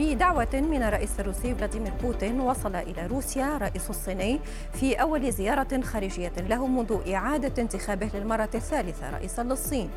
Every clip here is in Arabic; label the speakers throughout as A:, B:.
A: بدعوة من الرئيس الروسي فلاديمير بوتين وصل إلى روسيا رئيس الصيني في أول زيارة خارجية له منذ إعادة انتخابه للمرة الثالثة رئيسا للصين.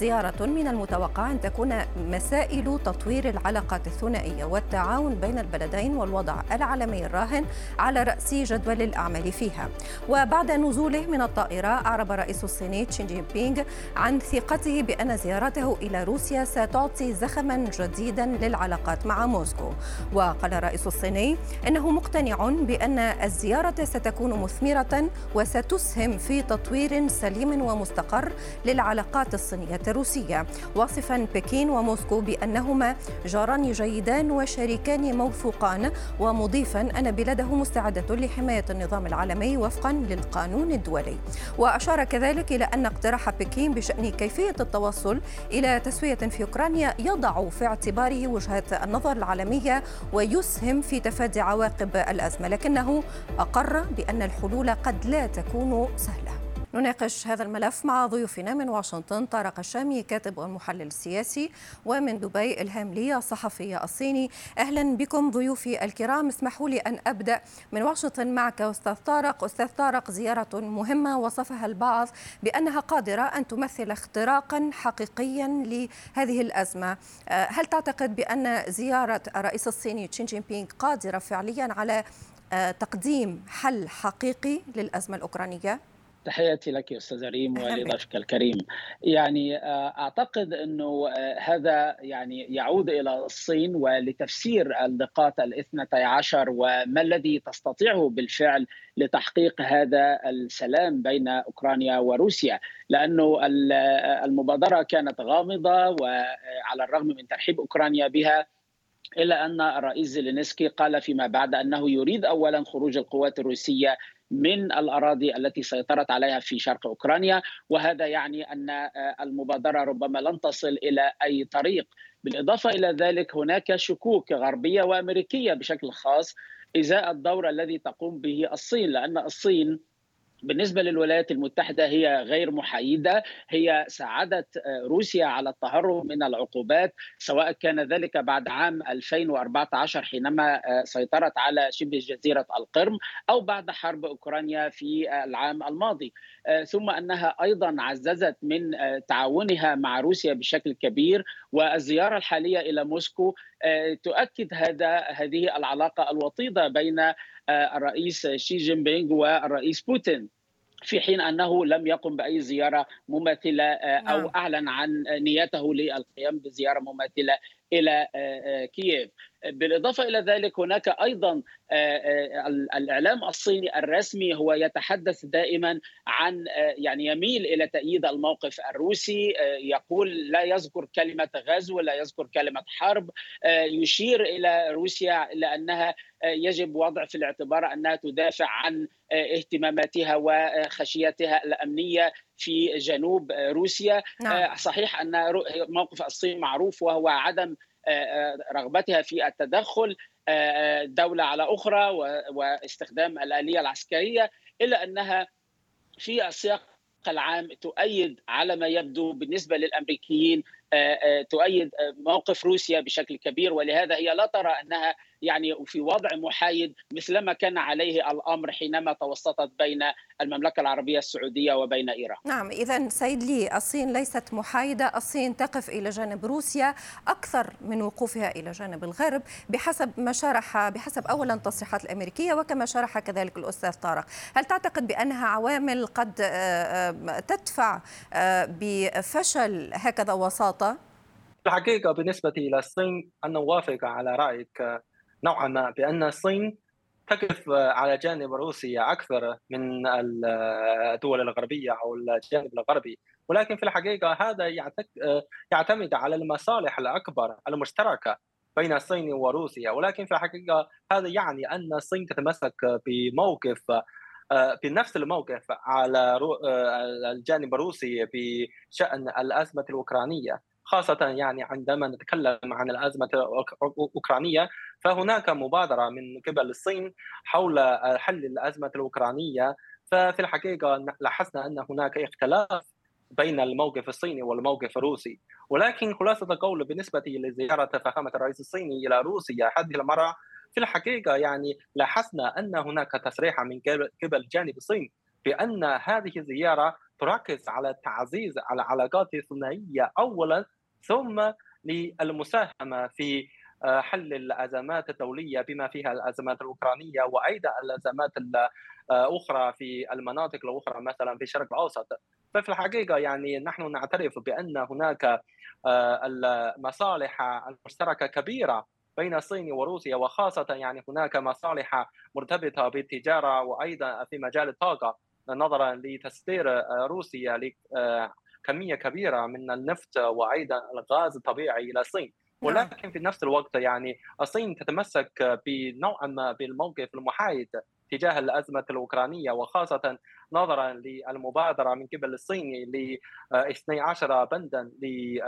A: زيارة من المتوقع أن تكون مسائل تطوير العلاقات الثنائية والتعاون بين البلدين والوضع العالمي الراهن على رأس جدول الأعمال فيها. وبعد نزوله من الطائرة أعرب الرئيس الصيني تشين جين بينغ عن ثقته بأن زيارته إلى روسيا ستعطي زخما جديدا للعلاقات مع موسكو. موسكو. وقال الرئيس الصيني إنه مقتنع بأن الزيارة ستكون مثمرة وستسهم في تطوير سليم ومستقر للعلاقات الصينية الروسية. واصفا بكين وموسكو بأنهما جاران جيدان وشريكان موثوقان. ومضيفا أن بلاده مستعدة لحماية النظام العالمي وفقا للقانون الدولي. وأشار كذلك إلى أن اقتراح بكين بشأن كيفية التوصل إلى تسوية في أوكرانيا يضع في اعتباره وجهة النظر العالمية ويسهم في تفادي عواقب الأزمة لكنه أقر بأن الحلول قد لا تكون سهلة. نناقش هذا الملف مع ضيوفنا من واشنطن طارق الشامي كاتب والمحلل السياسي ومن دبي إلهام لي الصحفي الصيني. أهلا بكم ضيوفي الكرام. اسمحوا لي أن أبدأ من واشنطن معك أستاذ طارق. أستاذ طارق زيارة مهمة وصفها البعض بأنها قادرة أن تمثل اختراقا حقيقيا لهذه الأزمة. هل تعتقد بأن زيارة الرئيس الصيني تشين جين بينغ قادرة فعليا على تقديم حل حقيقي للأزمة الأوكرانية؟
B: تحياتي لك أستاذ ريم ولضيفك الكريم. يعني أعتقد إنه هذا يعني يعود إلى الصين ولتفسير النقاط الاثنتي عشر وما الذي تستطيعه بالفعل لتحقيق هذا السلام بين أوكرانيا وروسيا. لأنه المبادرة كانت غامضة وعلى الرغم من ترحيب أوكرانيا بها إلا أن الرئيس زيلينسكي قال فيما بعد أنه يريد اولا خروج القوات الروسية من الأراضي التي سيطرت عليها في شرق أوكرانيا وهذا يعني أن المبادرة ربما لن تصل إلى أي طريق. بالإضافة إلى ذلك هناك شكوك غربية وأمريكية بشكل خاص إزاء الدور الذي تقوم به الصين لأن الصين بالنسبة للولايات المتحدة هي غير محايدة هي ساعدت روسيا على التهرب من العقوبات سواء كان ذلك بعد عام 2014 حينما سيطرت على شبه جزيرة القرم أو بعد حرب أوكرانيا في العام الماضي. ثم أنها أيضا عززت من تعاونها مع روسيا بشكل كبير والزيارة الحالية إلى موسكو تؤكد هذا هذه العلاقة الوطيدة بين الرئيس شي جين بينغ والرئيس بوتين في حين أنه لم يقم بأي زيارة مماثلة أو أعلن عن نيته للقيام بزيارة مماثلة إلى كييف. بالإضافة إلى ذلك هناك أيضا الإعلام الصيني الرسمي هو يتحدث دائما عن يعني يميل إلى تأييد الموقف الروسي يقول لا يذكر كلمة غزو لا يذكر كلمة حرب يشير إلى روسيا إلى انها يجب وضع في الاعتبار أنها تدافع عن اهتماماتها وخشيتها الأمنية. في جنوب روسيا نعم. صحيح أن موقف الصين معروف وهو عدم رغبتها في التدخل دولة على أخرى واستخدام الآلية العسكرية إلا أنها في السياق العام تؤيد على ما يبدو بالنسبة للأمريكيين تؤيد موقف روسيا بشكل كبير ولهذا هي لا ترى أنها يعني في وضع محايد مثلما كان عليه الأمر حينما توسطت بين المملكة العربية السعودية وبين إيران.
A: نعم اذا سيد لي الصين ليست محايدة، الصين تقف إلى جانب روسيا أكثر من وقوفها إلى جانب الغرب بحسب ما شرح بحسب اولا التصريحات الأمريكية وكما شرح كذلك الأستاذ طارق، هل تعتقد بأنها عوامل قد تدفع بفشل هكذا وساطة؟
C: الحقيقة بالنسبة إلى الصين أنا أوافق على رأيك نوعا ما بأن الصين تقف على جانب روسيا أكثر من الدول الغربية أو الجانب الغربي. ولكن في الحقيقة هذا يعتمد على المصالح الأكبر المشتركة بين الصين وروسيا. ولكن في الحقيقة هذا يعني أن الصين تتمسك بموقف بنفس الموقف على الجانب الروسي بشأن الأزمة الأوكرانية. خاصة يعني عندما نتكلم عن الأزمة الأوكرانية فهناك مبادرة من قبل الصين حول حل الأزمة الأوكرانية. ففي الحقيقة لاحظنا أن هناك اختلاف بين الموقف الصيني والموقف الروسي. ولكن خلاصة القول بالنسبة لزيارة فخامة الرئيس الصيني إلى روسيا هذه المرة في الحقيقة يعني لاحظنا أن هناك تصريح من قبل جانب الصين بأن هذه الزيارة تركز على تعزيز العلاقات الثنائية اولا ثم للمساهمة في آه، حل الأزمات الدولية بما فيها الأزمات الأوكرانية وأيضا الأزمات الاخرى في المناطق الأخرى مثلا في الشرق الأوسط. ففي الحقيقة يعني نحن نعترف بأن هناك آه، المصالح المشتركة كبيرة بين الصين وروسيا وخاصة يعني هناك مصالح مرتبطة بالتجارة وأيضا في مجال الطاقة نظرا لتصدير آه، روسيا لكميه كبيرة من النفط وأيضا الغاز الطبيعي إلى الصين نعم. ولكن في نفس الوقت يعني الصين تتمسك بنوعا ما بالموقف المحايد تجاه الأزمة الأوكرانية وخاصة نظرا للمبادرة من قبل الصين ل 12 بندا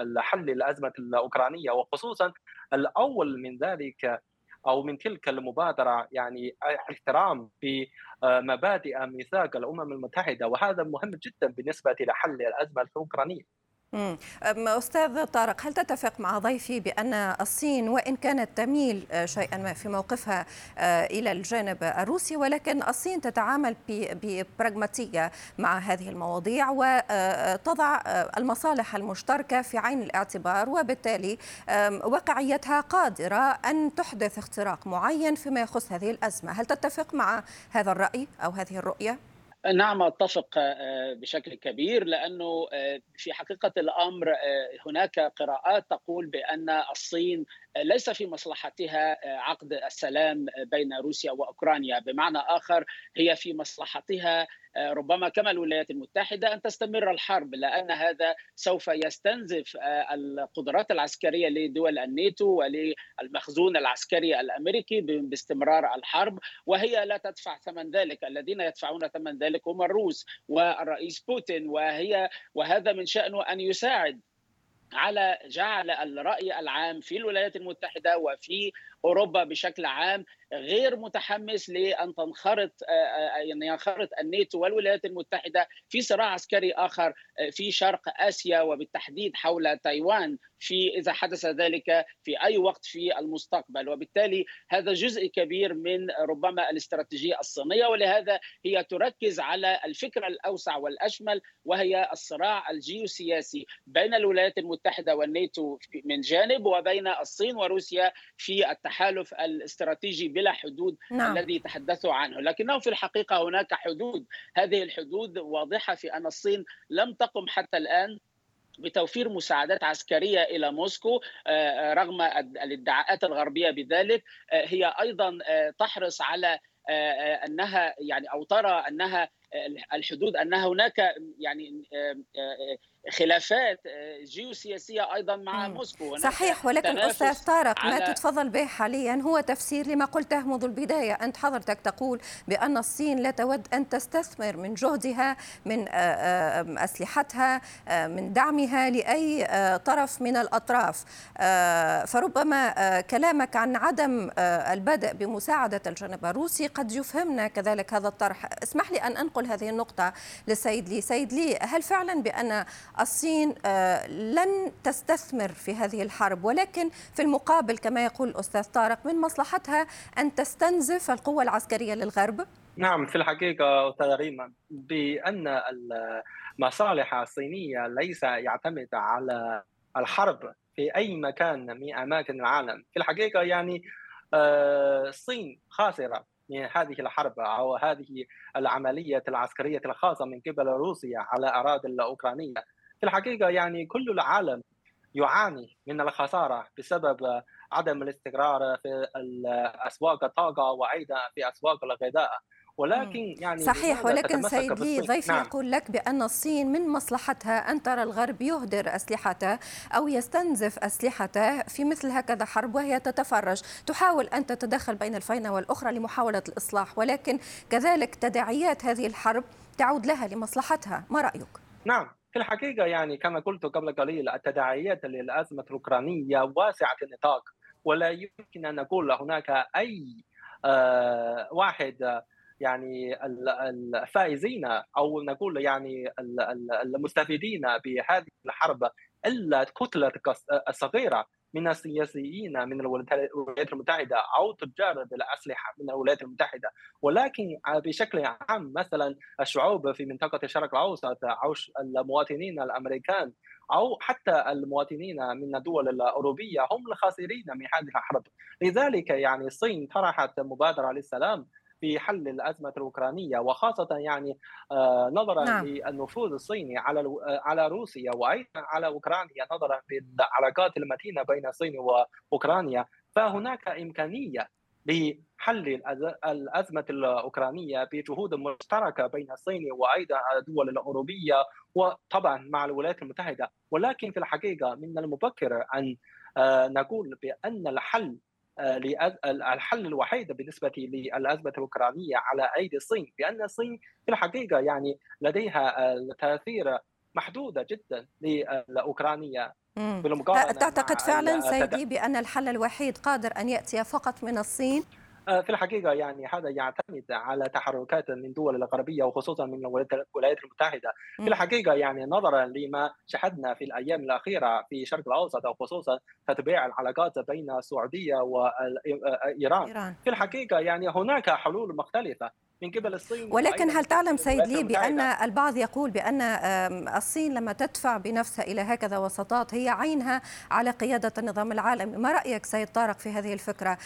C: لحل الأزمة الأوكرانية وخصوصا الأول من ذلك أو من تلك المبادرة يعني احترام بمبادئ ميثاق الأمم المتحدة وهذا مهم جدا بالنسبة لحل الأزمة الأوكرانية.
A: أستاذ طارق هل تتفق مع ضيفي بأن الصين وإن كانت تميل آه، شيئا ما في موقفها آه، إلى الجانب الروسي؟ ولكن الصين تتعامل ببراغماتية مع هذه المواضيع وتضع آه، المصالح المشتركة في عين الاعتبار وبالتالي واقعيتها قادرة أن تحدث اختراق معين فيما يخص هذه الأزمة. هل تتفق مع هذا الرأي أو هذه الرؤية؟
B: نعم أتفق آه، بشكل كبير لأنه آه، في حقيقة الأمر آه، هناك قراءات تقول بأن الصين ليس في مصلحتها عقد السلام بين روسيا وأوكرانيا. بمعنى آخر هي في مصلحتها ربما كما الولايات المتحدة أن تستمر الحرب لأن هذا سوف يستنزف القدرات العسكرية لدول الناتو وللمخزون العسكري الأمريكي باستمرار الحرب. وهي لا تدفع ثمن ذلك. الذين يدفعون ثمن ذلك هم الروس والرئيس بوتين. وهي وهذا من شأنه أن يساعد على جعل الرأي العام في الولايات المتحدة وفي أوروبا بشكل عام غير متحمس لأن تنخرط آه، آه، يعني ينخرط الناتو والولايات المتحدة في صراع عسكري آخر آه، في شرق آسيا وبالتحديد حول تايوان في إذا حدث ذلك في أي وقت في المستقبل. وبالتالي هذا جزء كبير من ربما الاستراتيجية الصينية ولهذا هي تركز على الفكرة الأوسع والأشمل وهي الصراع الجيوسياسي بين الولايات المتحدة والناتو من جانب وبين الصين وروسيا في التحالف الاستراتيجي بلا حدود نعم. الذي تحدثوا عنه. لكنه في الحقيقة هناك حدود. هذه الحدود واضحة في أن الصين لم تقم حتى الآن بتوفير مساعدات عسكرية إلى موسكو آه، آه، رغم الادعاءات الغربية بذلك. آه، هي أيضا تحرص على أنها يعني أو ترى أنها الحدود أن هناك يعني خلافات آه، جيوسياسية أيضا مع موسكو.
A: صحيح ولكن أستاذ طارق ما تتفضل به حاليا. هو تفسير لما قلته منذ البداية. أنت حضرتك تقول بأن الصين لا تود أن تستثمر من جهدها من آه، آه، أسلحتها من دعمها لأي طرف من الأطراف. فربما كلامك عن عدم البدء بمساعدة الجانب الروسي قد يفهمنا كذلك هذا الطرح. اسمح لي أن أنقل هذه النقطة لسيد لي. سيد لي هل فعلا بأن الصين آه، لن تستثمر في هذه الحرب ولكن في المقابل كما يقول الأستاذ طارق من مصلحتها أن تستنزف القوة العسكرية للغرب؟
C: نعم في الحقيقة أستاذ ريما بأن المصالح الصينية ليس يعتمد على الحرب في أي مكان من أماكن العالم في الحقيقة يعني آه، الصين خاسرة من هذه الحرب أو هذه العملية العسكرية الخاصة من قبل روسيا على أراضي الأوكرانية في الحقيقة يعني كل العالم يعاني من الخسارة بسبب عدم الاستقرار في اسواق الطاقة وأيضا في أسواق الغذاء. ولكن يعني
A: صحيح ولكن سيد لي ضيف نعم. يقول لك بأن الصين من مصلحتها أن ترى الغرب يهدر أسلحته أو يستنزف أسلحته في مثل هكذا حرب وهي تتفرج. تحاول أن تتدخل بين الفينة والأخرى لمحاولة الإصلاح ولكن كذلك تداعيات هذه الحرب تعود لها لمصلحتها. ما رأيك؟
C: نعم. في الحقيقة يعني كما قلت قبل قليل التداعيات للأزمة الأوكرانية واسعة النطاق ولا يمكن أن نقول هناك أي آه، واحد يعني الفائزين أو نقول يعني المستفيدين بهذه الحرب إلا كتلة الصغيره من السياسيين من الولايات المتحدة أو تجار بالاسلحه من الولايات المتحدة. ولكن بشكل عام مثلا الشعوب في منطقة الشرق الأوسط أو المواطنين الأمريكان أو حتى المواطنين من الدول الأوروبية هم الخاسرين من هذه الحرب لذلك يعني الصين طرحت مبادرة للسلام في حل الأزمة الأوكرانية وخاصة يعني آه، نظرا نعم. للنفوذ الصيني على آه، على روسيا وأيضا على أوكرانيا نظرا للعلاقات المتينة بين الصين وأوكرانيا فهناك إمكانية لحل الأزمة الأوكرانية بجهود مشتركة بين الصين وأيضا الدول الأوروبية وطبعا مع الولايات المتحدة ولكن في الحقيقة من المبكر أن آه، نقول بأن الحل الحل الوحيد بالنسبة للأزمة الأوكرانية على أيدي الصين لأن الصين في الحقيقة يعني لديها تأثير محدوده جدا للأوكرانية
A: بالمقارنه تعتقد فعلا سيدي بان الحل الوحيد قادر أن يأتي فقط من الصين؟
C: آه، في الحقيقة يعني هذا يعتمد على تحركات من الدول الغربية وخصوصا من الولايات المتحدة. في الحقيقة يعني نظرا لما شهدنا في الأيام الأخيرة في الشرق الأوسط وخصوصا تتبيع العلاقات بين السعودية وايران في الحقيقة يعني هناك حلول مختلفة. من قبل الصين
A: ولكن هل تعلم سيد لي بأن البعض يقول بأن الصين لما تدفع بنفسها إلى هكذا وسطات هي عينها على قيادة النظام العالمي ما رأيك سيد طارق في هذه الفكرة؟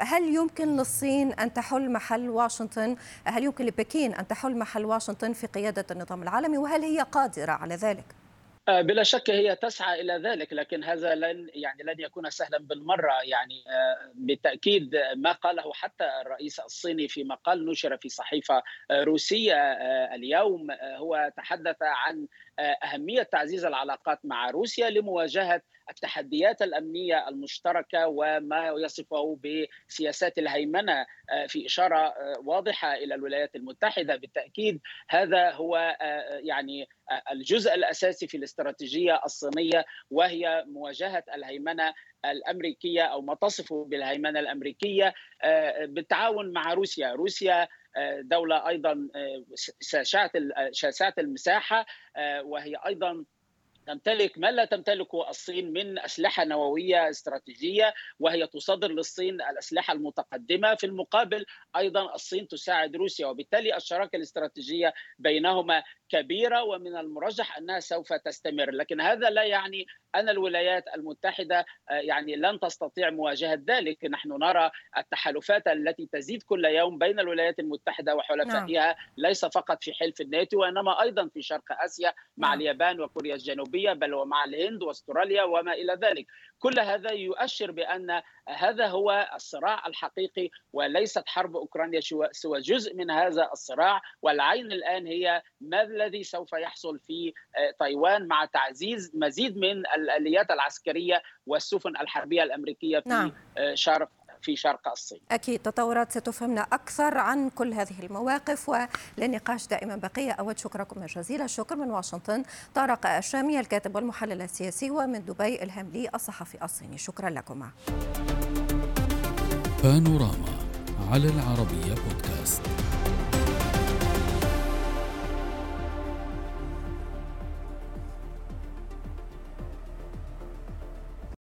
A: هل يمكن للصين أن تحل محل واشنطن؟ هل يمكن لبكين أن تحل محل واشنطن في قيادة النظام العالمي؟ وهل هي قادرة على ذلك؟
B: آه، بلا شك هي تسعى إلى ذلك لكن هذا لن يعني لن يكون سهلا بالمرة. يعني آه، بالتأكيد ما قاله حتى الرئيس الصيني في مقال نشر في صحيفة آه، روسية اليوم هو تحدث عن أهمية تعزيز العلاقات مع روسيا لمواجهة التحديات الأمنية المشتركة وما يصفه بسياسات الهيمنة آه، في إشارة آه، واضحة إلى الولايات المتحدة. بالتأكيد هذا هو آه، يعني الجزء الأساسي في الاستراتيجية الصينية وهي مواجهة الهيمنة الأمريكية أو ما تصفه بالهيمنة الأمريكية بالتعاون مع روسيا، روسيا دولة أيضا شاسعه المساحة وهي أيضا تمتلك ما لا تمتلكه الصين من أسلحة نووية استراتيجية وهي تصدر للصين الأسلحة المتقدمة في المقابل أيضا الصين تساعد روسيا وبالتالي الشراكة الاستراتيجية بينهما كبيرة ومن المرجح أنها سوف تستمر لكن هذا لا يعني أن الولايات المتحدة آه، يعني لن تستطيع مواجهة ذلك نحن نرى التحالفات التي تزيد كل يوم بين الولايات المتحدة وحلفائها نعم. ليس فقط في حلف الناتو وإنما أيضا في شرق آسيا مع نعم. اليابان وكوريا الجنوبية بل ومع الهند واستراليا وما إلى ذلك كل هذا يؤشر بأن هذا هو الصراع الحقيقي وليست حرب أوكرانيا سوى جزء من هذا الصراع والعين الآن هي ما الذي سوف يحصل في آه، تايوان مع تعزيز مزيد من الاليات العسكرية والسفن الحربية الأمريكية في نعم. آه، شرق في شرق الصين.
A: أكيد تطورات ستفهمنا أكثر عن كل هذه المواقف وللنقاش دائما بقية أود شكركم جزيلا. الشكر من واشنطن طارق الشامي الكاتب والمحلل السياسي ومن دبي إلهام لي الصحفي الصيني. شكرا لكم
D: بانوراما على العربية بودكاست.